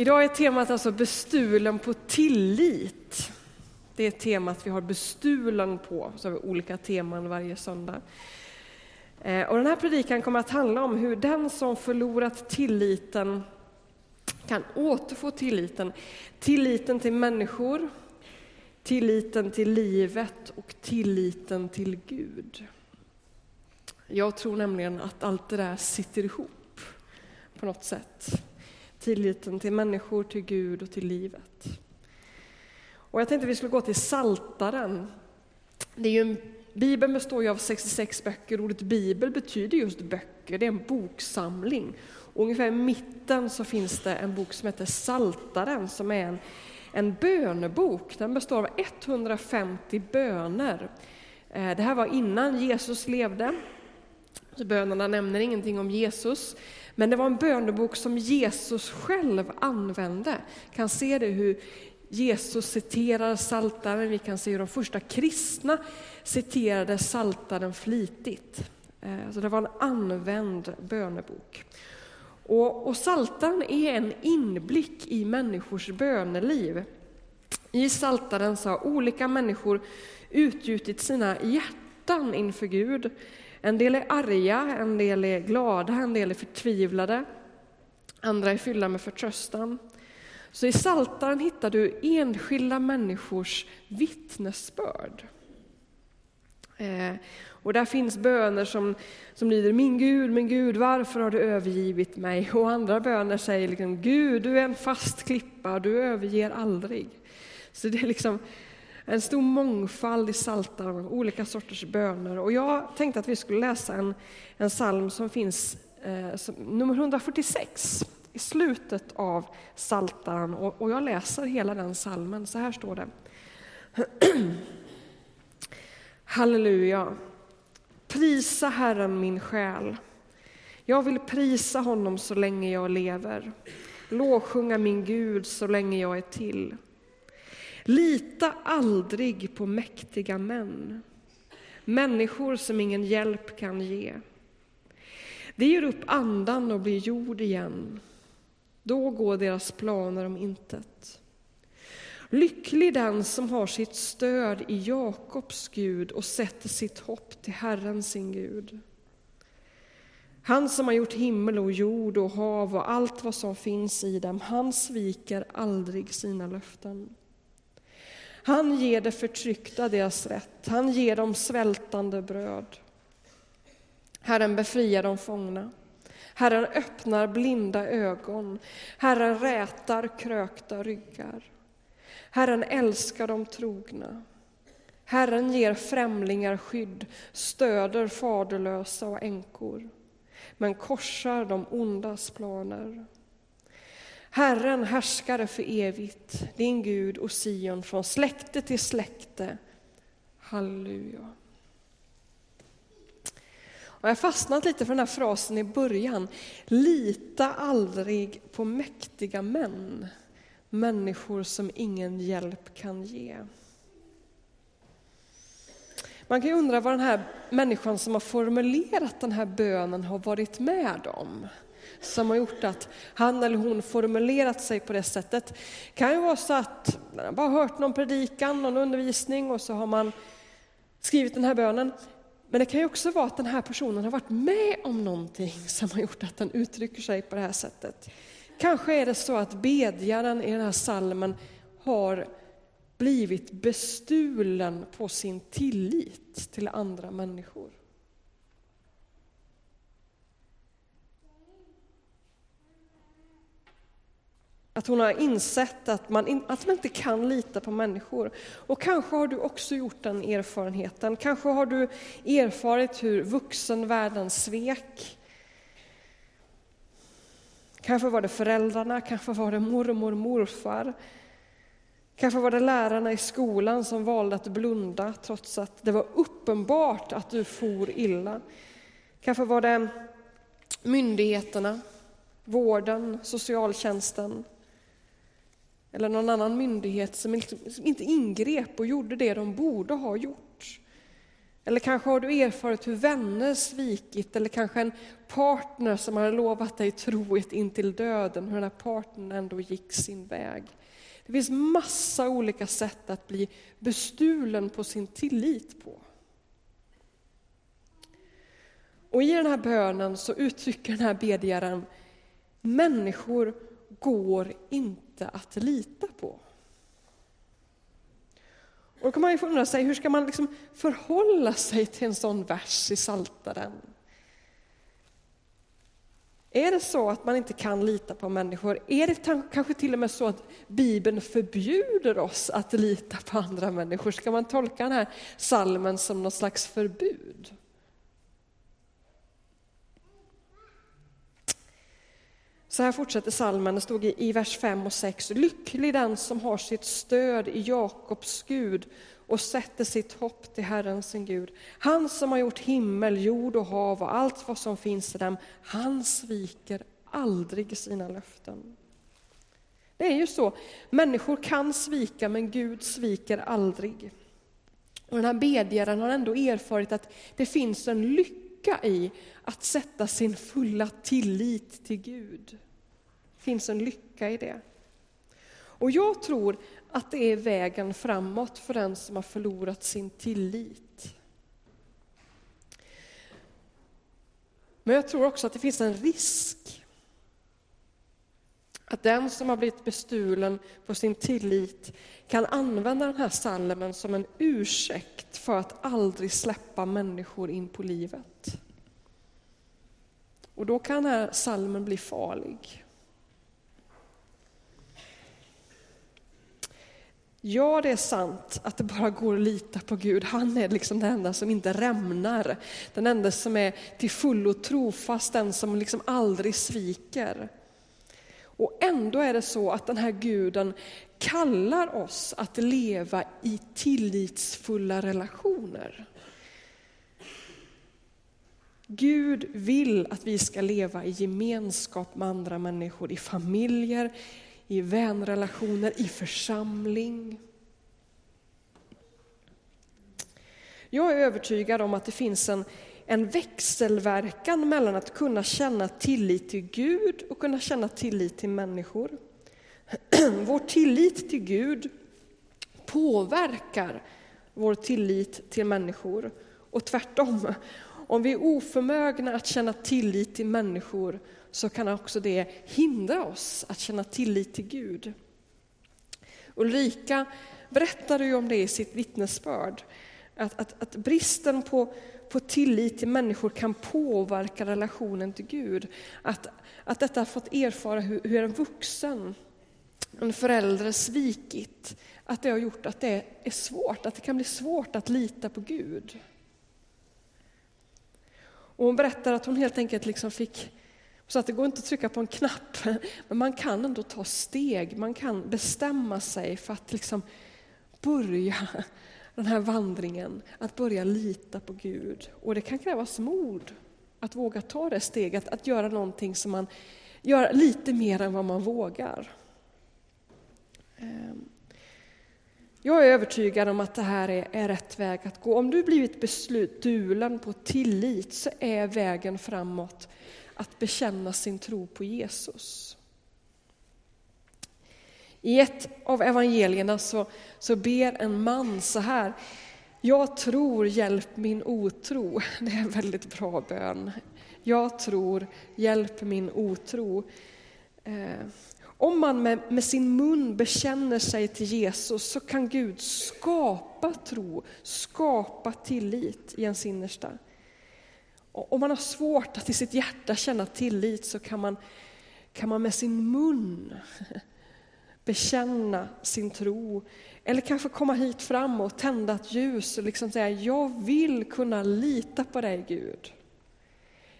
Idag är temat alltså bestulen på tillit. Det är temat vi har bestulen på, så har vi olika teman varje söndag. Eh, och den här predikan kommer att handla om hur den som förlorat tilliten kan återfå tilliten. Tilliten till människor, tilliten till livet och tilliten till Gud. Jag tror nämligen att allt det där sitter ihop på något sätt. Tilliten till människor, till Gud och till livet. Och jag tänkte att vi skulle gå till Saltaren. Det är ju en, Bibeln består ju av 66 böcker. Ordet bibel betyder just böcker, det är en boksamling. Och ungefär i mitten så finns det en bok som heter Saltaren som är en, en bönebok. Den består av 150 böner. Eh, det här var innan Jesus levde. Så bönerna nämner ingenting om Jesus, men det var en bönebok som Jesus själv använde. Vi kan se det hur Jesus citerar Saltaren. vi kan se hur de första kristna citerade Saltaren flitigt. Eh, så det var en använd bönebok. Och, och Saltaren är en inblick i människors böneliv. I Saltaren har olika människor utgjutit sina hjärtan inför Gud. En del är arga, en del är glada, en del är förtvivlade. Andra är fyllda med förtröstan. Så i Saltaren hittar du enskilda människors vittnesbörd. Eh, och där finns böner som, som lyder Min Gud, min Gud, varför har du övergivit mig? Och andra böner säger liksom, Gud, du är en fast klippa, du överger aldrig. Så det är liksom en stor mångfald i Psaltaren av olika sorters böner. Och jag tänkte att vi skulle läsa en, en psalm som finns eh, som, nummer 146 i slutet av Psaltaren. Och, och jag läser hela den psalmen. Så här står det. Halleluja. Prisa Herren min själ. Jag vill prisa honom så länge jag lever. Lovsjunga min Gud så länge jag är till. Lita aldrig på mäktiga män, människor som ingen hjälp kan ge. Det ger upp andan och blir jord igen. Då går deras planer om intet. Lycklig den som har sitt stöd i Jakobs Gud och sätter sitt hopp till Herren sin Gud. Han som har gjort himmel och jord och hav och allt vad som finns i dem, han sviker aldrig sina löften. Han ger de förtryckta deras rätt, han ger dem svältande bröd. Herren befriar de fångna. Herren öppnar blinda ögon. Herren rätar krökta ryggar. Herren älskar de trogna. Herren ger främlingar skydd, stöder faderlösa och änkor, men korsar de ondas planer. Herren härskare för evigt, din Gud och Sion från släkte till släkte. Halleluja. Och jag har fastnat lite för den här frasen i början. Lita aldrig på mäktiga män, människor som ingen hjälp kan ge. Man kan ju undra vad den här människan som har formulerat den här bönen har varit med om som har gjort att han eller hon formulerat sig på det sättet. Det kan ju vara så att man har bara hört någon predikan, någon undervisning och så har man skrivit den här bönen. Men det kan ju också vara att den här personen har varit med om någonting som har gjort att den uttrycker sig på det här sättet. Kanske är det så att bedjaren i den här salmen har blivit bestulen på sin tillit till andra människor. Att hon har insett att man, att man inte kan lita på människor. Och kanske har du också gjort den erfarenheten. Kanske har du erfarit hur vuxenvärlden svek. Kanske var det föräldrarna, kanske var det mormor och morfar. Kanske var det lärarna i skolan som valde att blunda trots att det var uppenbart att du for illa. Kanske var det myndigheterna, vården, socialtjänsten, eller någon annan myndighet som, som inte ingrep och gjorde det de borde ha gjort. Eller kanske har du erfarit hur vänner svikit, eller kanske en partner som har lovat dig trohet in till döden, hur den här partnern ändå gick sin väg. Det finns massa olika sätt att bli bestulen på sin tillit på. Och i den här bönen så uttrycker den här bedjaren, människor går inte att lita på. Och då kan man ju undra sig, hur ska man liksom förhålla sig till en sån vers i Saltaren? Är det så att man inte kan lita på människor? Är det kanske till och med så att Bibeln förbjuder oss att lita på andra människor? Ska man tolka den här salmen som något slags förbud? Så här fortsätter salmen, det stod i, vers 5 och 6. Lycklig den som har sitt stöd i Jakobs Gud och sätter sitt hopp till Herren sin Gud. Han som har gjort himmel, jord och hav och allt vad som finns i dem, han sviker aldrig sina löften. Det är ju så, människor kan svika men Gud sviker aldrig. Och den här bedjaren har ändå erfarit att det finns en lycka i att sätta sin fulla tillit till Gud. Det finns en lycka i det. Och jag tror att det är vägen framåt för den som har förlorat sin tillit. Men jag tror också att det finns en risk att den som har blivit bestulen på sin tillit kan använda den här salmen som en ursäkt för att aldrig släppa människor in på livet. Och då kan den här salmen bli farlig. Ja, det är sant att det bara går att lita på Gud. Han är liksom den enda som inte rämnar. Den enda som är till fullo trofast, den som liksom aldrig sviker. Och ändå är det så att den här guden kallar oss att leva i tillitsfulla relationer. Gud vill att vi ska leva i gemenskap med andra människor, i familjer, i vänrelationer, i församling. Jag är övertygad om att det finns en, en växelverkan mellan att kunna känna tillit till Gud och kunna känna tillit till människor. Vår tillit till Gud påverkar vår tillit till människor och tvärtom. Om vi är oförmögna att känna tillit till människor så kan också det hindra oss att känna tillit till Gud. Ulrika berättade ju om det i sitt vittnesbörd, att, att, att bristen på, på tillit till människor kan påverka relationen till Gud. Att, att detta har fått erfara hur, hur en vuxen, en förälder svikit, att det har gjort att det är svårt, att det kan bli svårt att lita på Gud. Och hon berättar att hon helt enkelt liksom fick så att det går inte att trycka på en knapp, men man kan ändå ta steg, man kan bestämma sig för att liksom börja den här vandringen, att börja lita på Gud. Och det kan krävas mod att våga ta det steget, att göra någonting som man gör lite mer än vad man vågar. Ehm, jag är övertygad om att det här är, är rätt väg att gå. Om du blivit bestulen på tillit så är vägen framåt att bekänna sin tro på Jesus. I ett av evangelierna så, så ber en man så här. Jag tror, hjälp min otro. Det är en väldigt bra bön. Jag tror, hjälp min otro. Eh, om man med, med, sin mun bekänner sig till Jesus så kan Gud skapa tro, skapa tillit i ens innersta. Om man har svårt att i sitt hjärta känna tillit så kan man, kan man med sin mun bekänna sin tro. Eller kanske komma hit fram och tända ett ljus och liksom säga, jag vill kunna lita på dig Gud.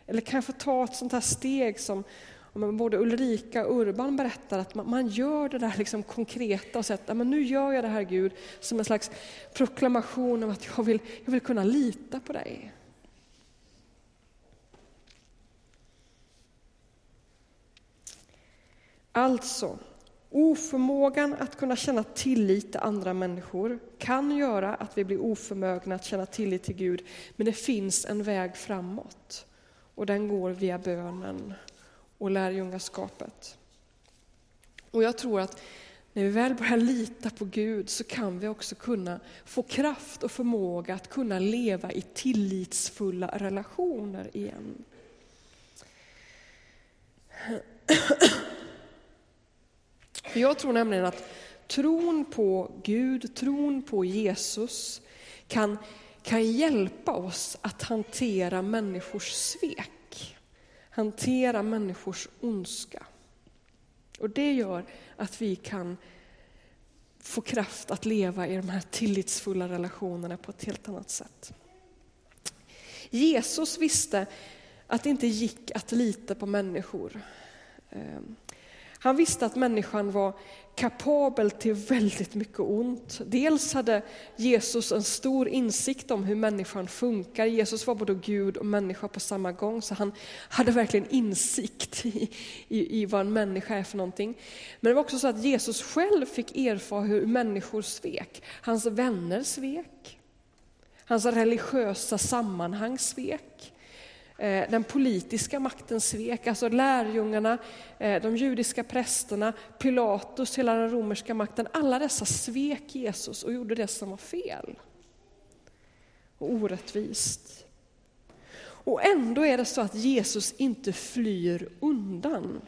Eller kanske ta ett sånt här steg som både Ulrika och Urban berättar, att man, gör det där liksom konkreta och säger att nu gör jag det här Gud, som en slags proklamation om att jag vill, jag vill kunna lita på dig. Alltså, Oförmågan att kunna känna tillit till andra människor kan göra att vi blir oförmögna att känna tillit till Gud, men det finns en väg framåt. Och den går via bönen och lärjungaskapet. Och jag tror att när vi väl börjar lita på Gud så kan vi också kunna få kraft och förmåga att kunna leva i tillitsfulla relationer igen. För jag tror nämligen att tron på Gud, tron på Jesus kan, kan hjälpa oss att hantera människors svek, hantera människors ondska. Och det gör att vi kan få kraft att leva i de här tillitsfulla relationerna på ett helt annat sätt. Jesus visste att det inte gick att lita på människor. Ehm, han visste att människan var kapabel till väldigt mycket ont. Dels hade Jesus en stor insikt om hur människan funkar. Jesus var både Gud och människa på samma gång, så han hade verkligen insikt i, i, i vad en människa är för någonting. Men det var också så att Jesus själv fick erfara hur människor svek. Hans vänner svek. Hans religiösa sammanhang svek. Eh, den politiska makten svek, alltså lärjungarna, eh, de judiska prästerna, Pilatus, hela den romerska makten. Alla dessa svek Jesus och gjorde det som var fel och orättvist. Och ändå är det så att Jesus inte flyr undan.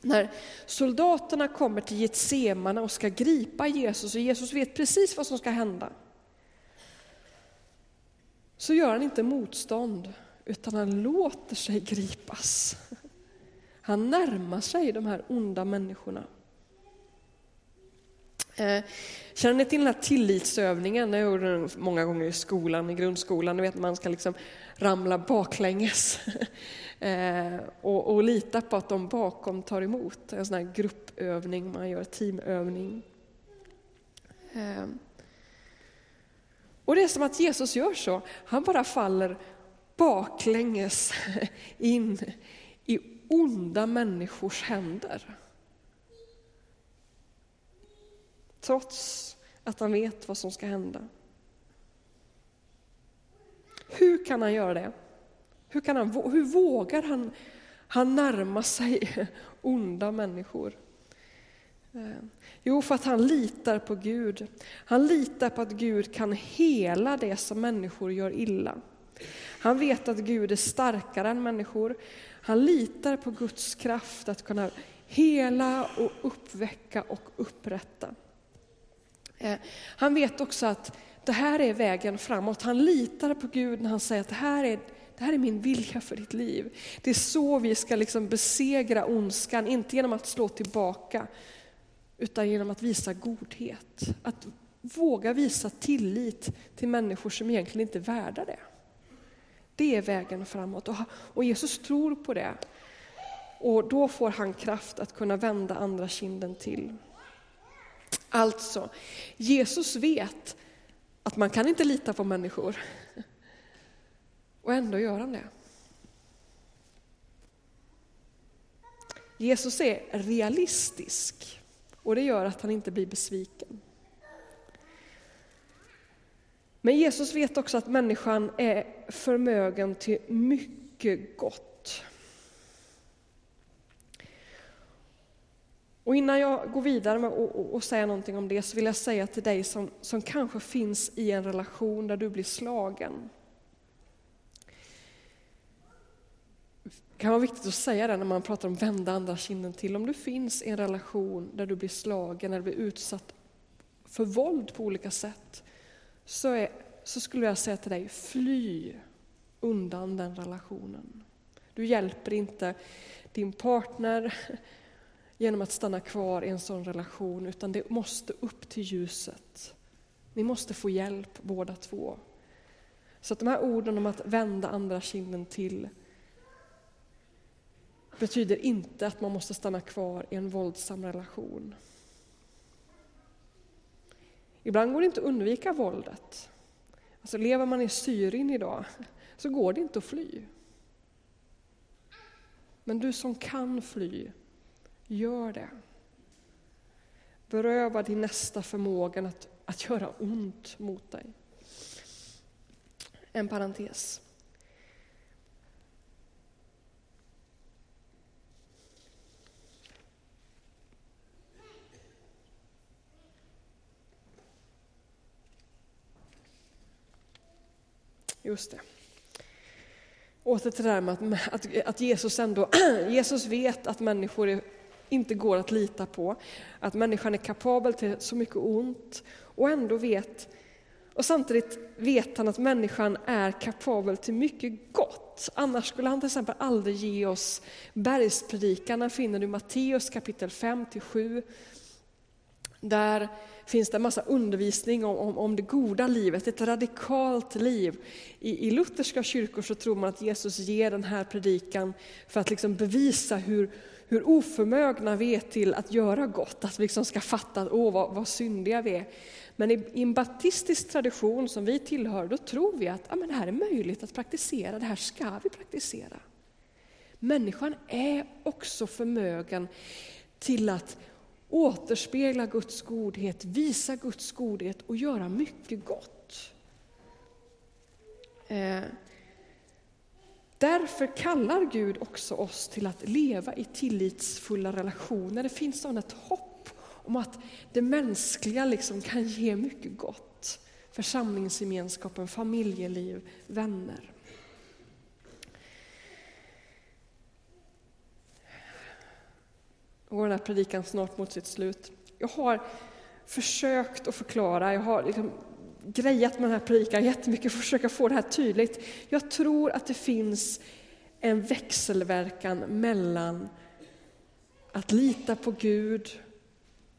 När soldaterna kommer till Getsemane och ska gripa Jesus och Jesus vet precis vad som ska hända, så gör han inte motstånd utan han låter sig gripas. Han närmar sig de här onda människorna. Eh, känner ni till den här tillitsövningen? Jag gjorde den många gånger i skolan, i grundskolan. Ni vet man ska liksom ramla baklänges eh, och, och lita på att de bakom tar emot. En sån här gruppövning, man gör teamövning. Eh, och det är som att Jesus gör så, han bara faller baklänges in i onda människors händer. Trots att han vet vad som ska hända. Hur kan han göra det? Hur, kan han, hur vågar han, han närma sig onda människor? Eh, jo, för att han litar på Gud. Han litar på att Gud kan hela det som människor gör illa. Han vet att Gud är starkare än människor. Han litar på Guds kraft att kunna hela och uppväcka och upprätta. Eh, han vet också att det här är vägen framåt. Han litar på Gud när han säger att det här är, det här är min vilja för ditt liv. Det är så vi ska liksom besegra ondskan, inte genom att slå tillbaka, utan genom att visa godhet. Att våga visa tillit till människor som egentligen inte är värda det. Det är vägen framåt och Jesus tror på det. Och då får han kraft att kunna vända andra kinden till. Alltså, Jesus vet att man kan inte lita på människor. Och ändå gör han det. Jesus är realistisk och det gör att han inte blir besviken. Men Jesus vet också att människan är förmögen till mycket gott. Och innan jag går vidare med att säga någonting om det så vill jag säga till dig som, som kanske finns i en relation där du blir slagen. Det kan vara viktigt att säga det när man pratar om vända andra kinden till. Om du finns i en relation där du blir slagen eller blir utsatt för våld på olika sätt, så, är, så skulle jag säga till dig, fly undan den relationen. Du hjälper inte din partner genom att stanna kvar i en sån relation, utan det måste upp till ljuset. Ni måste få hjälp båda två. Så att de här orden om att vända andra kinden till betyder inte att man måste stanna kvar i en våldsam relation. Ibland går det inte att undvika våldet. Alltså lever man i Syrien idag så går det inte att fly. Men du som kan fly, gör det. Beröva din nästa förmågan att, att göra ont mot dig. En parentes. Just det. Åter till det där med att, att, att Jesus ändå, Jesus vet att människor är, inte går att lita på, att människan är kapabel till så mycket ont och ändå vet, och samtidigt vet han att människan är kapabel till mycket gott. Annars skulle han till exempel aldrig ge oss bergspredikan, finner du Matteus kapitel 5-7, där finns det en massa undervisning om, om, om, det goda livet, ett radikalt liv. I, I lutherska kyrkor så tror man att Jesus ger den här predikan för att liksom bevisa hur, hur oförmögna vi är till att göra gott, att vi liksom ska fatta att åh, vad, vad syndiga vi är. Men i, i en baptistisk tradition som vi tillhör, då tror vi att ja, men det här är möjligt att praktisera, det här ska vi praktisera. Människan är också förmögen till att återspegla Guds godhet, visa Guds godhet och göra mycket gott. Eh, därför kallar Gud också oss till att leva i tillitsfulla relationer. Det finns sådant ett hopp om att det mänskliga liksom kan ge mycket gott. Församlingsgemenskapen, familjeliv, vänner. Går den här predikan snart mot sitt slut. Jag har försökt att förklara, jag har liksom grejat med den här predikan jättemycket för att försöka få det här tydligt. Jag tror att det finns en växelverkan mellan att lita på Gud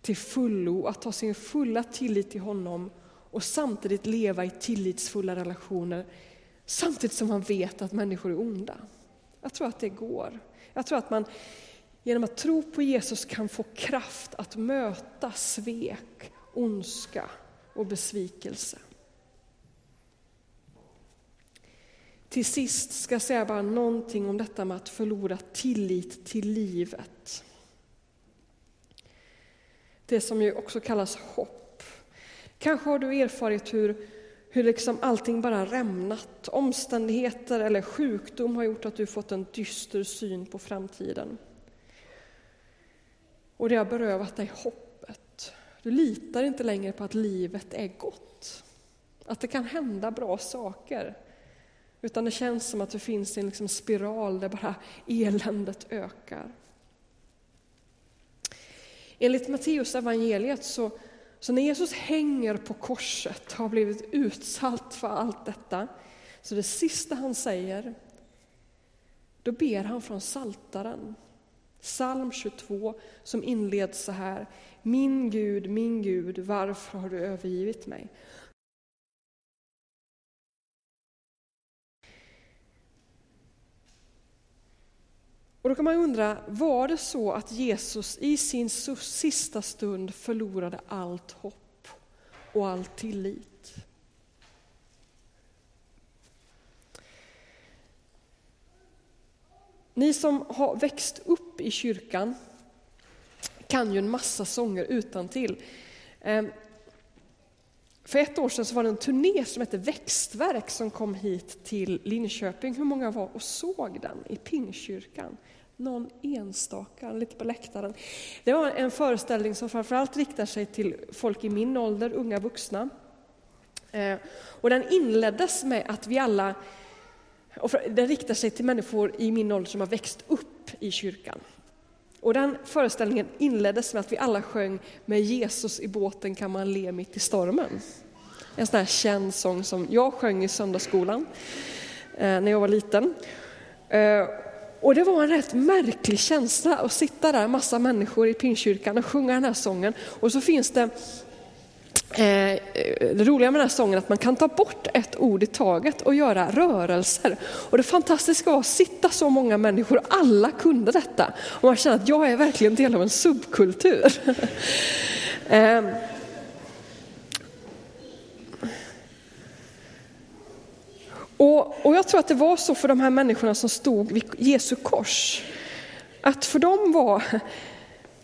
till fullo, att ha sin fulla tillit till honom och samtidigt leva i tillitsfulla relationer samtidigt som man vet att människor är onda. Jag tror att det går. Jag tror att man genom att tro på Jesus kan få kraft att möta svek, ondska och besvikelse. Till sist ska jag säga bara någonting om detta med att förlora tillit till livet. Det som ju också kallas hopp. Kanske har du erfarit hur, hur liksom allting bara rämnat. Omständigheter eller sjukdom har gjort att du fått en dyster syn på framtiden. Och det har berövat dig hoppet. Du litar inte längre på att livet är gott. Att det kan hända bra saker. Utan det känns som att du finns i en liksom spiral där bara eländet ökar. Enligt Matteus evangeliet så, så när Jesus hänger på korset, har blivit utsatt för allt detta, så det sista han säger, då ber han från saltaren. Psalm 22 som inleds så här. Min Gud, min Gud, varför har du övergivit mig? Och då kan man undra, var det så att Jesus i sin sista stund förlorade allt hopp och all tillit? Ni som har växt upp i kyrkan kan ju en massa sånger utan till. Ehm, för ett år sedan så var det en turné som hette Växtverk som kom hit till Linköping. Hur många var och såg den i Pingkyrkan? Någon enstaka, lite på läktaren. Det var en föreställning som framförallt riktar sig till folk i min ålder, unga vuxna. Ehm, och den inleddes med att vi alla och den riktar sig till människor i min ålder som har växt upp i kyrkan. Och den föreställningen inleddes med att vi alla sjöng Med Jesus i båten kan man le mitt i stormen. En sån här känd sång som jag sjöng i söndagsskolan eh, när jag var liten. Eh, och det var en rätt märklig känsla att sitta där, massa människor i Pingstkyrkan och sjunga den här sången. Och så finns det Eh, det roliga med den här sången är att man kan ta bort ett ord i taget och göra rörelser. Och det fantastiska var att sitta så många människor, alla kunde detta. Och man känner att jag är verkligen del av en subkultur. eh, och, och jag tror att det var så för de här människorna som stod vid Jesu kors. Att för dem var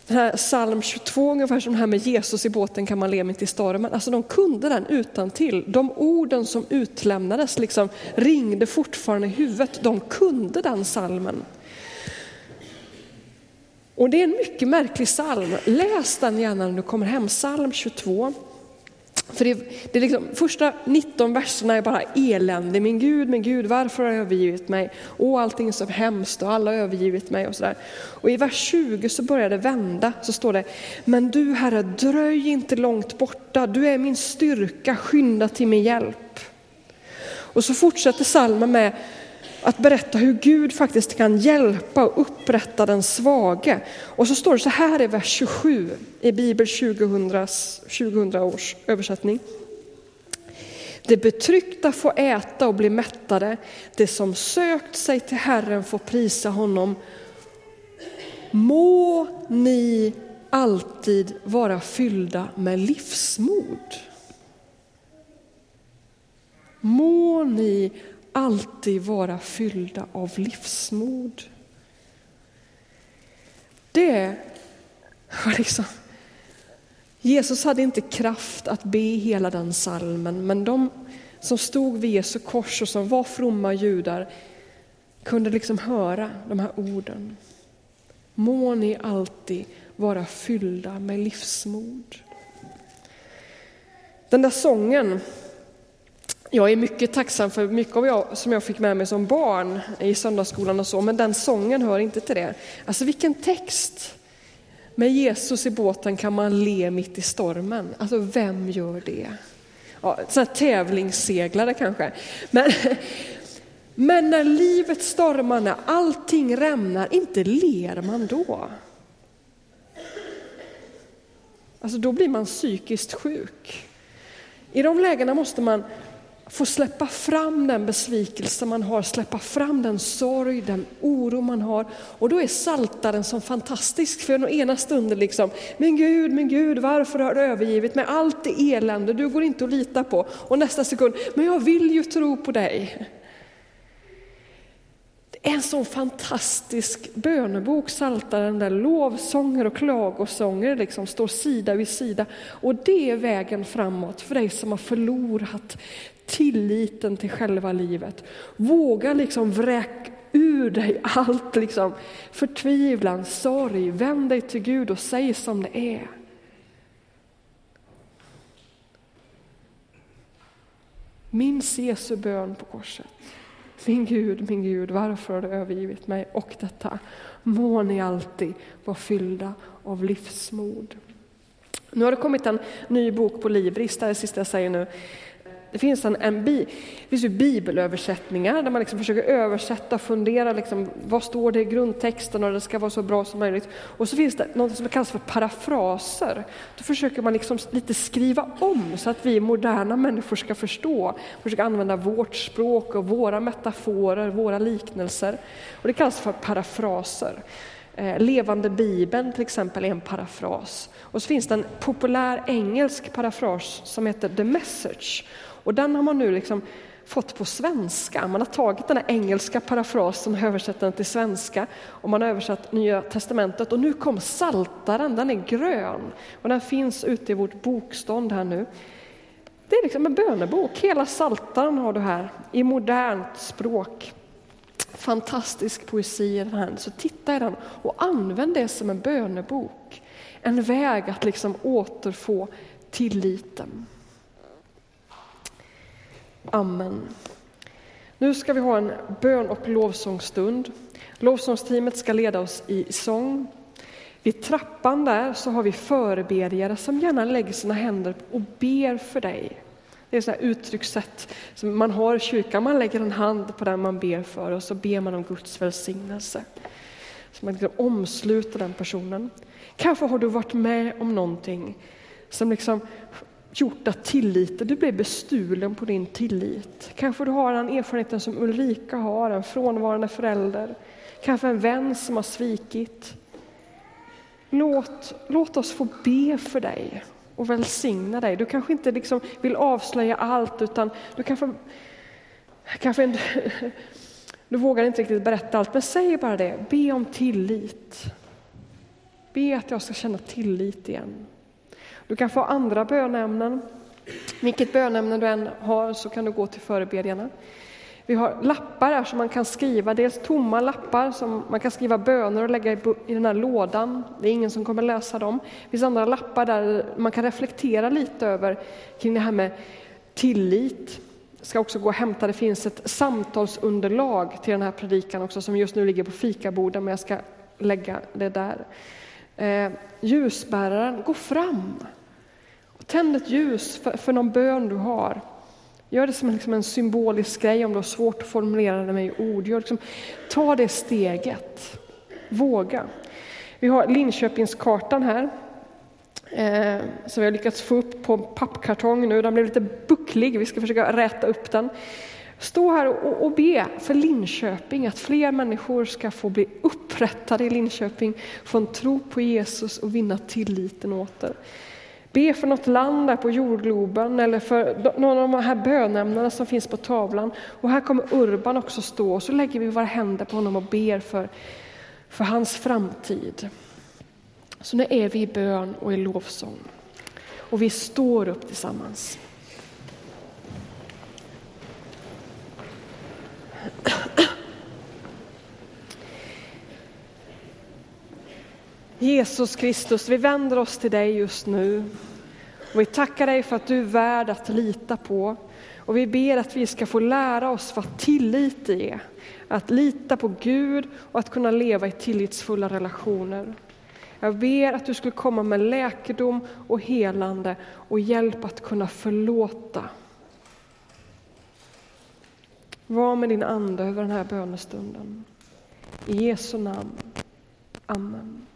den här psalm 22, ungefär som det här med Jesus i båten kan man le mitt i stormen. Alltså de kunde den utan till. De orden som utlämnades liksom ringde fortfarande i huvudet. De kunde den salmen. Och det är en mycket märklig psalm. Läs den gärna när du kommer hem, psalm 22. För det, det är liksom, första 19 verserna är bara elände. Min Gud, min Gud, varför har du övergivit mig? Och allting är så hemskt och alla har övergivit mig och sådär. Och i vers 20 så börjar det vända, så står det, men du Herre, dröj inte långt borta, du är min styrka, skynda till min hjälp. Och så fortsätter salmen med, att berätta hur Gud faktiskt kan hjälpa och upprätta den svage. Och så står det så här i vers 27 i Bibel 2000, 2000 års översättning. Det betryckta får äta och bli mättade, det som sökt sig till Herren får prisa honom. Må ni alltid vara fyllda med livsmod. Må ni alltid vara fyllda av livsmod. Det var liksom... Jesus hade inte kraft att be hela den salmen, men de som stod vid Jesu kors och som var fromma judar kunde liksom höra de här orden. Må ni alltid vara fyllda med livsmod. Den där sången jag är mycket tacksam för mycket av jag, som jag fick med mig som barn i söndagsskolan och så, men den sången hör inte till det. Alltså vilken text! Med Jesus i båten kan man le mitt i stormen. Alltså vem gör det? Ja, sådana tävlingsseglare kanske. Men, men när livet stormar, när allting rämnar, inte ler man då. Alltså då blir man psykiskt sjuk. I de lägena måste man få släppa fram den besvikelse man har, släppa fram den sorg, den oro man har. Och då är saltaren som fantastisk, för den ena stunden liksom, men Gud, men Gud, varför har du övergivit mig? Allt är elände, du går inte att lita på. Och nästa sekund, men jag vill ju tro på dig. Det är en sån fantastisk bönebok, Psaltaren, där lovsånger och klagosånger liksom står sida vid sida. Och det är vägen framåt för dig som har förlorat tilliten till själva livet. Våga liksom vräka ur dig allt liksom förtvivlan, sorg. Vänd dig till Gud och säg som det är. Minns Jesu bön på korset. Min Gud, min Gud, varför har du övergivit mig? Och detta, må ni alltid vara fyllda av livsmod. Nu har det kommit en ny bok på Libris, det är det sista jag säger nu. Det finns, en, en bi, det finns ju bibelöversättningar där man liksom försöker översätta och fundera liksom, vad står det i grundtexten och det ska vara så bra som möjligt. Och så finns det något som kallas för parafraser. Då försöker man liksom lite skriva om så att vi moderna människor ska förstå. Försöka använda vårt språk och våra metaforer, våra liknelser. Och det kallas för parafraser. Eh, Levande Bibeln till exempel är en parafras. Och så finns det en populär engelsk parafras som heter The Message. Och den har man nu liksom fått på svenska. Man har tagit den engelska parafrasen och översatt den till svenska. Och man har översatt Nya Testamentet och nu kom Saltaren, den är grön. Och den finns ute i vårt bokstånd här nu. Det är liksom en bönebok, hela Saltaren har du här i modernt språk. Fantastisk poesi i den här, så titta i den och använd det som en bönebok. En väg att liksom återfå tilliten. Amen. Nu ska vi ha en bön och lovsångsstund. Lovsångsteamet ska leda oss i sång. Vid trappan där så har vi förebedjare som gärna lägger sina händer och ber för dig. Det är ett uttryckssätt som man har i kyrkan. Man lägger en hand på den man ber för och så ber man om Guds välsignelse. Så man liksom omsluter den personen. Kanske har du varit med om någonting som liksom gjort att tilliten, du blev bestulen på din tillit. Kanske du har den erfarenheten som Ulrika har, en frånvarande förälder. Kanske en vän som har svikit. Låt, låt oss få be för dig och välsigna dig. Du kanske inte liksom vill avslöja allt utan du kanske, kanske en, du vågar inte riktigt berätta allt, men säg bara det. Be om tillit. Be att jag ska känna tillit igen. Du kan få andra bönämnen. Vilket bönämne du än har så kan du gå till förebedjarna. Vi har lappar här som man kan skriva, dels tomma lappar som man kan skriva böner och lägga i den här lådan. Det är ingen som kommer läsa dem. Det finns andra lappar där man kan reflektera lite över kring det här med tillit. Jag ska också gå och hämta, det finns ett samtalsunderlag till den här predikan också som just nu ligger på fikaborden. men jag ska lägga det där. Eh, ljusbäraren, gå fram tänd ett ljus för, för någon bön du har. Gör det som liksom en symbolisk grej om du har svårt att formulera det med ord. Gör liksom, ta det steget. Våga. Vi har Linköpingskartan här. Eh, som vi har lyckats få upp på pappkartong nu. Den blev lite bucklig, vi ska försöka räta upp den. Stå här och, och be för Linköping, att fler människor ska få bli upprättade i Linköping, få en tro på Jesus och vinna tilliten åter. Be för något land där på jordgloben eller för någon av de här bönämnena som finns på tavlan. Och här kommer Urban också stå och så lägger vi våra händer på honom och ber för, för hans framtid. Så nu är vi i bön och i lovsång. Och vi står upp tillsammans. Jesus Kristus, vi vänder oss till dig just nu. Och vi tackar dig för att du är värd att lita på. Och vi ber att vi ska få lära oss vad tillit är. Att lita på Gud och att kunna leva i tillitsfulla relationer. Jag ber att du skulle komma med läkedom och helande och hjälp att kunna förlåta. Var med din ande över den här bönestunden. I Jesu namn. Amen.